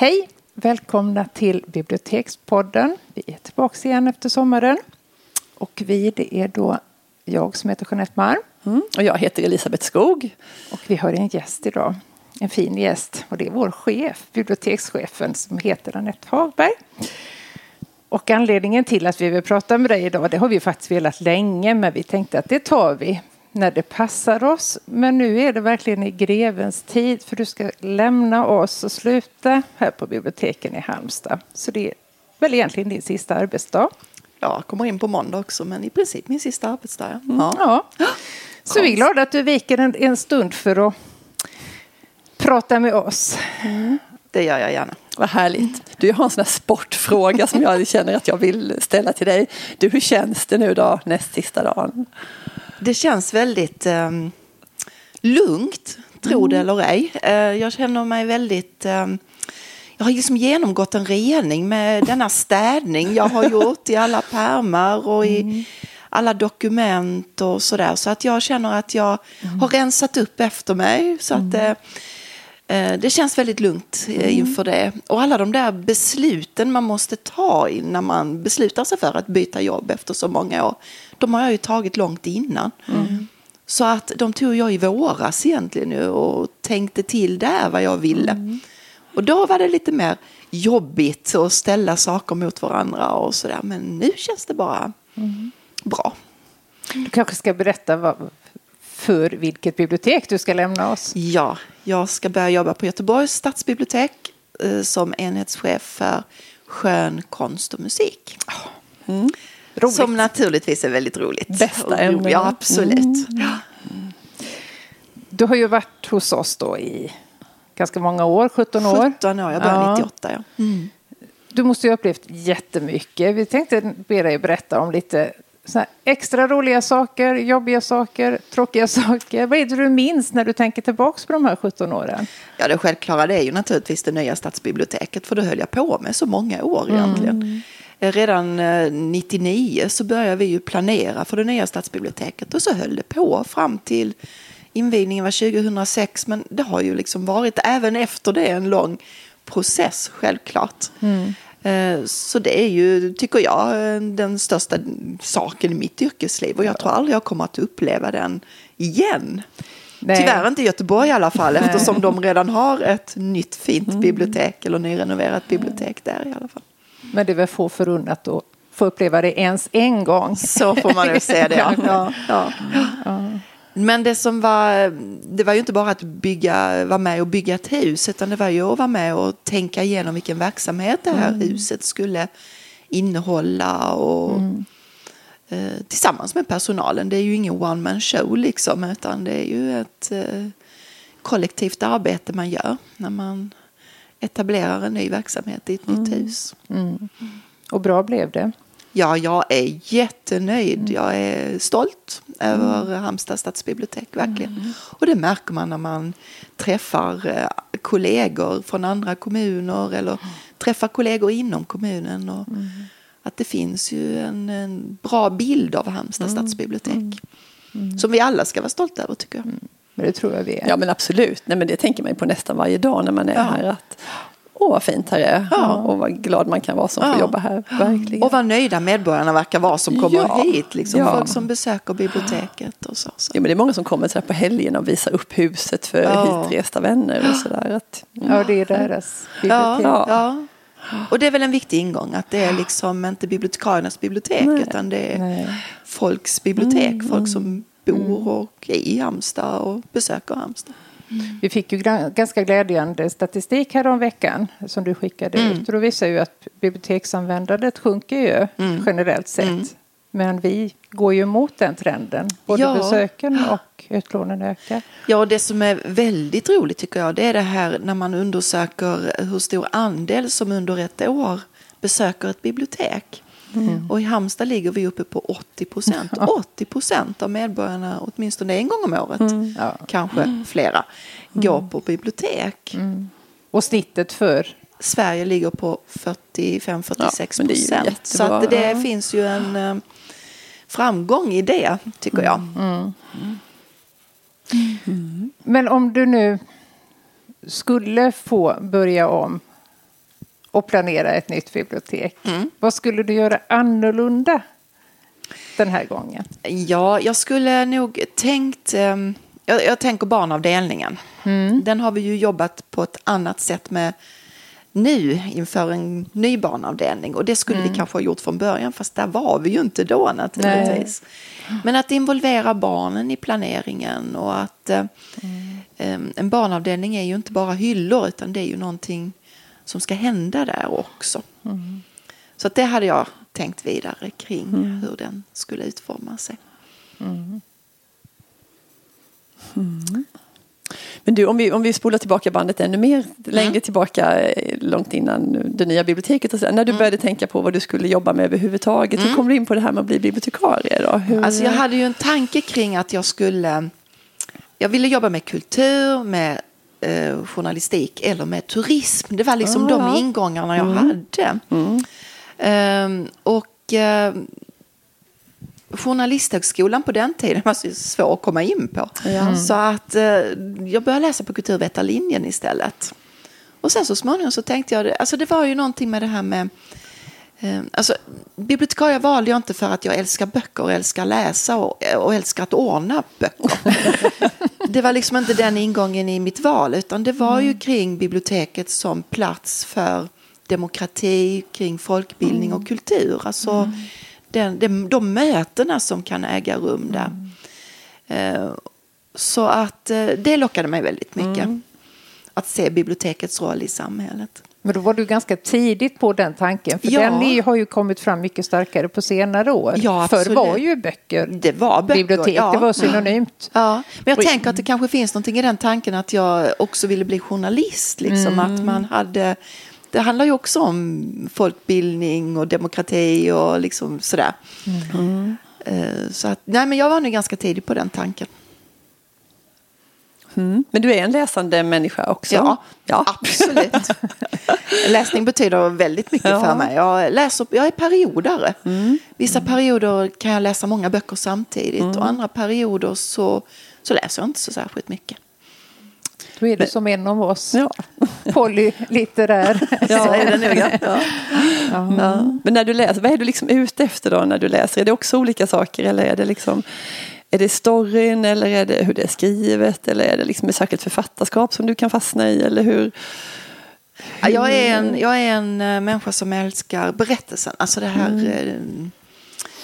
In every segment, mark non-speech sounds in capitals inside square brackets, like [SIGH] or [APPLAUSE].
Hej! Välkomna till Bibliotekspodden. Vi är tillbaka igen efter sommaren. Och vi, det är då jag som heter Jeanette Marm. Mm. Och jag heter Elisabeth Skog. Och vi har en gäst idag. En fin gäst. Och det är vår chef, bibliotekschefen som heter Anette Hagberg. Och anledningen till att vi vill prata med dig idag, det har vi faktiskt velat länge, men vi tänkte att det tar vi när det passar oss. Men nu är det verkligen i grevens tid för du ska lämna oss och sluta här på biblioteken i Halmstad. Så det är väl egentligen din sista arbetsdag. Ja, jag kommer in på måndag också, men i princip min sista arbetsdag. Mm. Ja. Så vi är glada att du viker en, en stund för att prata med oss. Mm. Det gör jag gärna. Vad härligt. Du har en sån här sportfråga som jag känner att jag vill ställa till dig. Du, hur känns det nu då näst sista dagen? Det känns väldigt eh, lugnt, tro det mm. eller ej. Eh, jag känner mig väldigt... Eh, jag har liksom genomgått en rening med [LAUGHS] denna städning jag har gjort i alla pärmar och i mm. alla dokument och sådär. Så att jag känner att jag mm. har rensat upp efter mig. Så att mm. eh det känns väldigt lugnt eh, mm. inför det. Och alla de där besluten man måste ta när man beslutar sig för att byta jobb efter så många år de har jag ju tagit långt innan. Mm. Så att de tog jag i våras egentligen nu och tänkte till där vad jag ville. Mm. Och då var det lite mer jobbigt att ställa saker mot varandra och sådär. Men nu känns det bara mm. bra. Du kanske ska berätta vad, för vilket bibliotek du ska lämna oss? Ja, jag ska börja jobba på Göteborgs stadsbibliotek eh, som enhetschef för skön konst och musik. Mm. Som naturligtvis är väldigt roligt. Bästa ämne. Ja, absolut. Mm. Ja. Du har ju varit hos oss då i ganska många år, 17 år. 17 år, jag började ja. 98. Ja. Mm. Du måste ju ha upplevt jättemycket. Vi tänkte be dig berätta om lite extra roliga saker, jobbiga saker, tråkiga [LAUGHS] saker. Vad är det du minns när du tänker tillbaka på de här 17 åren? Ja, det självklara det är ju naturligtvis det nya stadsbiblioteket, för det höll jag på med så många år egentligen. Mm. Eh, redan 99 eh, så började vi ju planera för det nya stadsbiblioteket och så höll det på fram till invigningen var 2006 men det har ju liksom varit även efter det en lång process självklart. Mm. Eh, så det är ju, tycker jag, den största saken i mitt yrkesliv och jag tror aldrig jag kommer att uppleva den igen. Nej. Tyvärr inte i Göteborg i alla fall Nej. eftersom de redan har ett nytt fint mm. bibliotek eller nyrenoverat bibliotek där i alla fall. Men det är väl få förunnat att få uppleva det ens en gång. Så får man ju säga det. Ja. [LAUGHS] ja. ja. Men det som var, det var ju inte bara att bygga, vara med och bygga ett hus, utan det var ju att vara med och tänka igenom vilken verksamhet det här mm. huset skulle innehålla och mm. eh, tillsammans med personalen. Det är ju ingen one man show liksom, utan det är ju ett eh, kollektivt arbete man gör när man etablerar en ny verksamhet i ett mm. nytt hus. Mm. Och bra blev det? Ja, jag är jättenöjd. Mm. Jag är stolt över mm. Halmstad stadsbibliotek, verkligen. Mm. Och det märker man när man träffar eh, kollegor från andra kommuner eller mm. träffar kollegor inom kommunen. Och mm. Att det finns ju en, en bra bild av Halmstad stadsbibliotek. Som vi alla ska vara stolta över, tycker jag. Men det tror jag vi är. Ja men absolut. Nej, men det tänker man ju på nästan varje dag när man är ja. här. Att, Åh vad fint här är. Ja. Och vad glad man kan vara som ja. får jobba här. Verkligen. Och vad nöjda medborgarna verkar vara som kommer ja. hit. Liksom. Ja. Folk som besöker biblioteket och så. så. Ja, men det är många som kommer så på helgerna och visar upp huset för ja. hitresta vänner och sådär. Att, Ja, det är deras bibliotek. Ja. Och det är väl en viktig ingång att det är liksom inte bibliotekariernas bibliotek Nej. utan det är Nej. folks bibliotek. Mm. Folk som bor mm. och i Halmstad och besöker Halmstad. Mm. Vi fick ju ganska glädjande statistik här om veckan som du skickade mm. ut. Och då visar ju att biblioteksanvändandet sjunker ju mm. generellt sett. Mm. Men vi går ju emot den trenden. Både ja. besöken och utlånen ökar. Ja, och det som är väldigt roligt tycker jag det är det här när man undersöker hur stor andel som under ett år besöker ett bibliotek. Mm. Och i Halmstad ligger vi uppe på 80 procent. 80 procent av medborgarna, åtminstone en gång om året, mm. kanske mm. flera, går på bibliotek. Mm. Och snittet för? Sverige ligger på 45-46 procent. Ja, så att det finns ju en eh, framgång i det, tycker jag. Mm. Men om du nu skulle få börja om och planera ett nytt bibliotek. Mm. Vad skulle du göra annorlunda den här gången? Ja, jag skulle nog tänkt... Um, jag, jag, tänker barnavdelningen. Mm. Den har vi ju jobbat på ett annat sätt med nu inför en ny barnavdelning. Och det skulle mm. vi kanske ha gjort från början, fast där var vi ju inte då naturligtvis. Nej. Men att involvera barnen i planeringen och att eh, mm. en barnavdelning är ju inte bara hyllor utan det är ju någonting som ska hända där också. Mm. Så det hade jag tänkt vidare kring mm. hur den skulle utforma sig. Mm. mm. Men du, om vi, om vi spolar tillbaka bandet ännu mer längre mm. tillbaka, eh, långt innan det nya biblioteket. Och så, när du mm. började tänka på vad du skulle jobba med överhuvudtaget, mm. hur kom du in på det här med att bli bibliotekarie? Då? Hur... Alltså jag hade ju en tanke kring att jag skulle, jag ville jobba med kultur, med eh, journalistik eller med turism. Det var liksom ah, de ingångarna jag mm. hade. Mm. Um, och uh, Journalisthögskolan på den tiden var så svår att komma in på. Mm. Så att uh, jag började läsa på kulturvetarlinjen istället. Och sen så småningom så tänkte jag, alltså det var ju någonting med det här med Alltså, bibliotekarie valde jag inte för att jag älskar böcker och älskar läsa och, och älskar att ordna böcker. [LAUGHS] det var liksom inte den ingången i mitt val, utan det var ju mm. kring biblioteket som plats för demokrati, kring folkbildning mm. och kultur. Alltså mm. den, den, de mötena som kan äga rum där. Mm. Uh, så att uh, det lockade mig väldigt mycket. Mm. Att se bibliotekets roll i samhället. Men då var du ganska tidigt på den tanken. För ja. den har ju kommit fram mycket starkare på senare år. Ja, Förr var ju böcker, det var böcker bibliotek, ja. det var synonymt. Ja. Men jag tänker att det kanske finns någonting i den tanken att jag också ville bli journalist. Liksom, mm. Att man hade det handlar ju också om folkbildning och demokrati och liksom sådär. Mm. Eh, så att, nej, men jag var nog ganska tidig på den tanken. Mm. Men du är en läsande människa också? Ja, ja. absolut. [LAUGHS] Läsning betyder väldigt mycket ja. för mig. Jag, läser, jag är periodare. Mm. Vissa perioder kan jag läsa många böcker samtidigt mm. och andra perioder så, så läser jag inte så särskilt mycket. Då är du som en av oss. Ja. Polylitterär. [LAUGHS] ja, är det nog. [LAUGHS] Ja. Ja. ja. Men när du läser, vad är du liksom ute efter då när du läser? Är det också olika saker eller är det liksom är det storyn eller är det hur det är skrivet eller är det liksom ett särskilt författarskap som du kan fastna i eller hur? Jag är en, jag är en eh, människa som älskar berättelsen, alltså det här mm. Eh,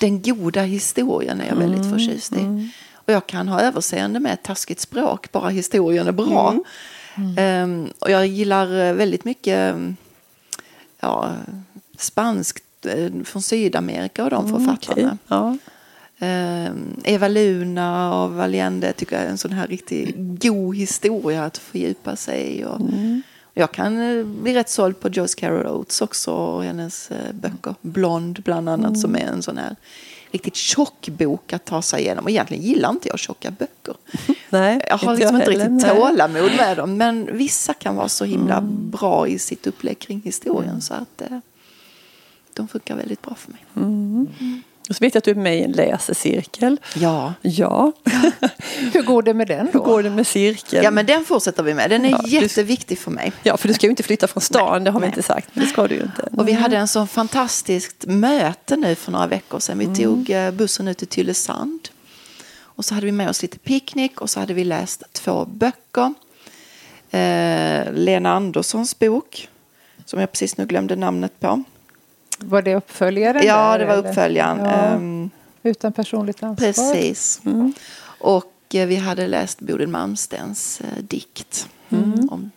den goda historien är jag väldigt mm. förtjust i. Mm. Och jag kan ha överseende med ett taskigt språk, bara historien är bra. Mm. Mm. Um, och jag gillar väldigt mycket ja, spanskt eh, från Sydamerika och de mm, författarna. Okay. Ja. Um, Eva Luna av Allende tycker jag är en sån här riktigt god historia att fördjupa sig i. Och, mm. Jag kan eh, bli rätt såld på Joyce Carol Oates också och hennes eh, böcker. Blond bland annat mm. som är en sån här riktigt tjock bok att ta sig igenom. Och egentligen gillar inte jag tjocka böcker. [LAUGHS] Nej, jag har liksom inte riktigt tålamod med dem. Men vissa kan vara så himla mm. bra i sitt upplägg kring historien. Mm. Så att eh, de funkar väldigt bra för mig. Mm. mm. Och så vet jag att du är med i en läsecirkel. Ja. ja. [LAUGHS] Hur går det med den då? Hur går det med cirkeln? Ja men den fortsätter vi med. Den är ja, jätteviktig för mig. Ja för du ska ju inte flytta från stan, nej, det har vi inte sagt. Det ska du ju inte. Och vi hade en så fantastiskt möte nu för några veckor sedan. Vi mm. tog eh, bussen ut till Tylösand. Och så hade vi med oss lite picknick och så hade vi läst två böcker. Eh, Lena Anderssons bok, som jag precis nu glömde namnet på. Var det uppföljaren? Ja, där, det var uppföljaren. Ja, um, utan personligt ansvar. Precis. Mm. Och eh, vi hade läst Bodil Malmstens eh, dikt mm. om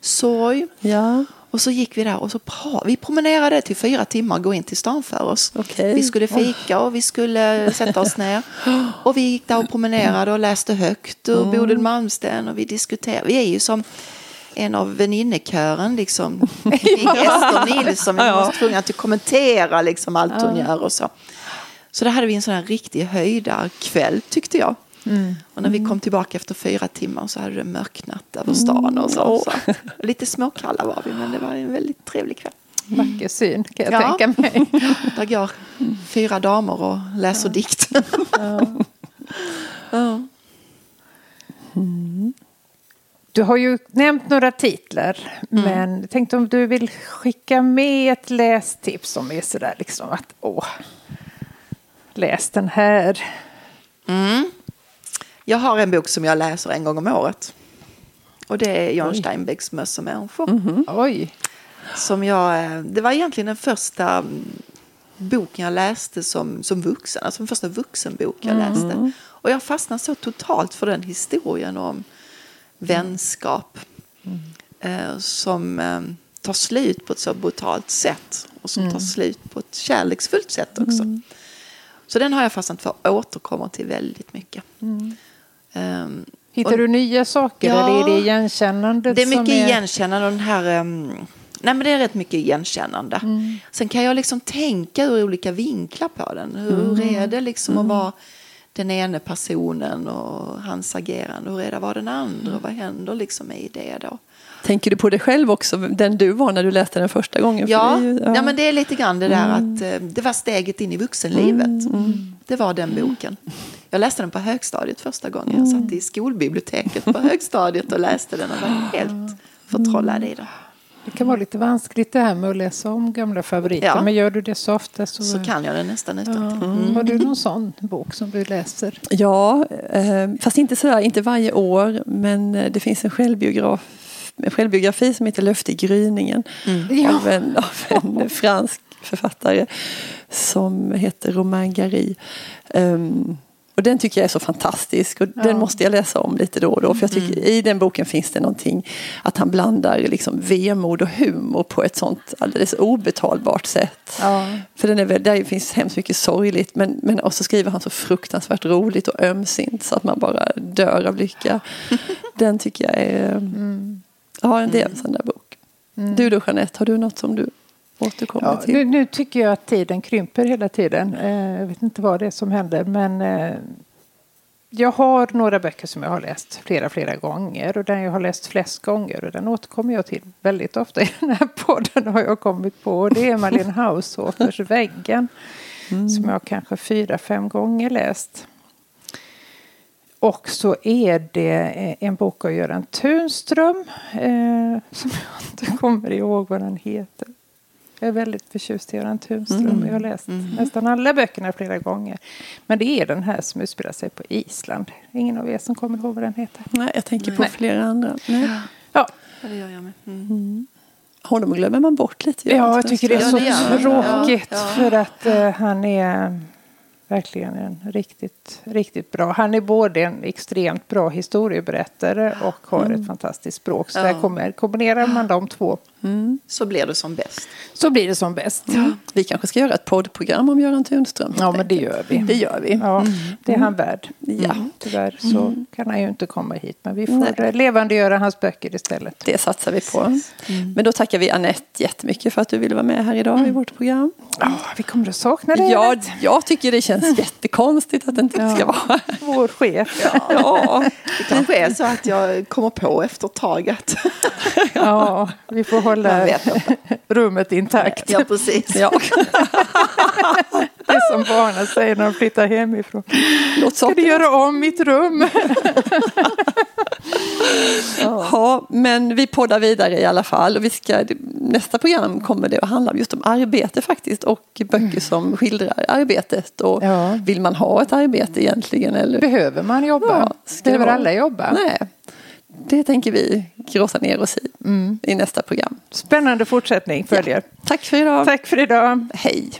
sorg. Ja. Och så gick vi där och så vi promenerade till fyra timmar och gå in till stan för oss. Okay. Vi skulle fika och vi skulle sätta oss ner. [GASPS] Och vi gick där och promenerade och läste högt ur mm. Bodil Malmsten och vi diskuterade. Vi är ju som en av väninnekören liksom. Ester Nilsson. Vi ja. var tvungna att kommentera liksom allt hon gör och så. Så då hade vi en sån här riktig höjdarkväll tyckte jag. Mm. Och när vi kom tillbaka efter fyra timmar så hade det mörknat över stan och så. så. Lite småkalla var vi men det var en väldigt trevlig kväll. Vacker syn kan jag ja. tänka mig. [LAUGHS] Där går fyra damer och läser ja. dikt. ja. [LAUGHS] Mm. Du har ju nämnt några titlar, mm. men jag tänkte om du vill skicka med ett lästips som är sådär liksom att åh, läs den här. Mm. Jag har en bok som jag läser en gång om året. Och det är Jan Steinbecks Möss och människor. Mm -hmm. Oj. Som jag, eh, det var egentligen den första mm, boken jag läste som, som vuxen, alltså den första vuxenbok jag mm. läste. Och jag fastnade så totalt för den historien om vänskap mm. som eh, tar slut på ett så brutalt sätt och som mm. tar slut på ett kärleksfullt sätt också. Mm. Så den har jag fastnat för och återkommer till väldigt mycket. Um, Hittar och, du nya saker ja, eller är det igenkännandet? Det är mycket är... igenkännande. Den här, um, nej men det är rätt mycket igenkännande. Mm. Sen kan jag liksom tänka ur olika vinklar på den. Hur mm. är det liksom att vara den ena personen och hans agerande. Hur är det att vara den andra? Mm. Vad händer liksom i det då? Tänker du på dig själv också, den du var när du läste den första gången? Ja, ju, ja. ja men det är lite grann det där mm. att eh, det var steget in i vuxenlivet. Mm. mm. Det var den boken. Jag läste den på högstadiet första gången. Jag satt i skolbiblioteket på högstadiet och läste den och var helt [GASPS] förtrollad i den. Det kan vara lite vanskligt det här med att läsa om gamla favoriter. Ja. Men gör du det så ofta så, så kan jag det nästan utan ja. mm. Har du någon sån bok som du läser? Ja, eh, fast inte sådär, inte varje år. Men eh, det finns en självbiograf en självbiografi som heter Löfte i gryningen. Mm. Ja. Av, en, av en fransk författare som heter Romain Gary. Um, och den tycker jag är så fantastisk och ja. den måste jag läsa om lite då och då. För jag tycker mm. i den boken finns det någonting att han blandar liksom vemod och humor på ett sånt alldeles obetalbart sätt. Ja. För den är väl, där finns hemskt mycket sorgligt men, men också skriver han så fruktansvärt roligt och ömsint så att man bara dör av lycka. [LAUGHS] den tycker jag är, mm. ja det är en sån där bok. Mm. Du då Jeanette, har du något som du återkommer ja, till? Nu, nu, tycker jag att tiden krymper hela tiden. Eh, jag vet inte vad det är som händer men eh, jag har några böcker som jag har läst flera, flera gånger och den jag har läst flest gånger och den återkommer jag till väldigt ofta i den här podden har jag kommit på och det är Malin [LAUGHS] Haushoffers Väggen mm. som jag kanske fyra, fem gånger läst. Och så är det en bok av Göran Tunström eh, som jag inte kommer ihåg vad den heter. Jag är väldigt förtjust i Göran Tunström. Mm. Jag har läst mm. nästan alla böckerna flera gånger. Men det är den här som utspelar sig på Island. Ingen av er som kommer ihåg vad den heter? Nej, jag tänker på Nej. flera andra. Nej. Ja. det gör jag med. Mm. mm. Honom glömmer man bort lite. Ja, jag tycker det är så tråkigt. Ja, ja. För att uh, han är verkligen en riktigt, riktigt bra. Han är både en extremt bra historieberättare och har mm. ett fantastiskt språk. Så ja. där kommer, kombinerar man de två. Mm. Så blir det som bäst. Så blir det som bäst. Ja. Vi kanske ska göra ett poddprogram om Göran Tunström. Ja, men det gör vi. Det gör vi. Ja, mm. Det är han värd. Ja. Mm. Tyvärr så mm. kan han ju inte komma hit. Men vi får Nej. levandegöra hans böcker istället. Det satsar vi på. Mm. Men då tackar vi Annette jättemycket för att du ville vara med här idag i vårt program. Ja, vi kommer att sakna dig. Ja, jag tycker det känns [LAUGHS] jättekonstigt att det inte ska vara Vår chef. Ja. ja. Det kanske är så att jag kommer på efter ett tag att... ja, vi får hålla [LAUGHS] rummet intakt. Ja, precis. [LAUGHS] Ja. det som barnen säger när de flyttar hemifrån. Låt Ska du göra om mitt rum? [LAUGHS] ja, men vi poddar vidare i alla fall. Och vi ska, nästa program kommer det att handla just om arbete faktiskt och böcker som skildrar arbetet. Och ja. Vill man ha ett arbete egentligen? Eller? Behöver man jobba? Ja, Behöver alla jobba? Nej. Det tänker vi grotta ner oss i mm. i nästa program. Spännande fortsättning följer. Ja. Tack för idag. Tack för idag. Hej.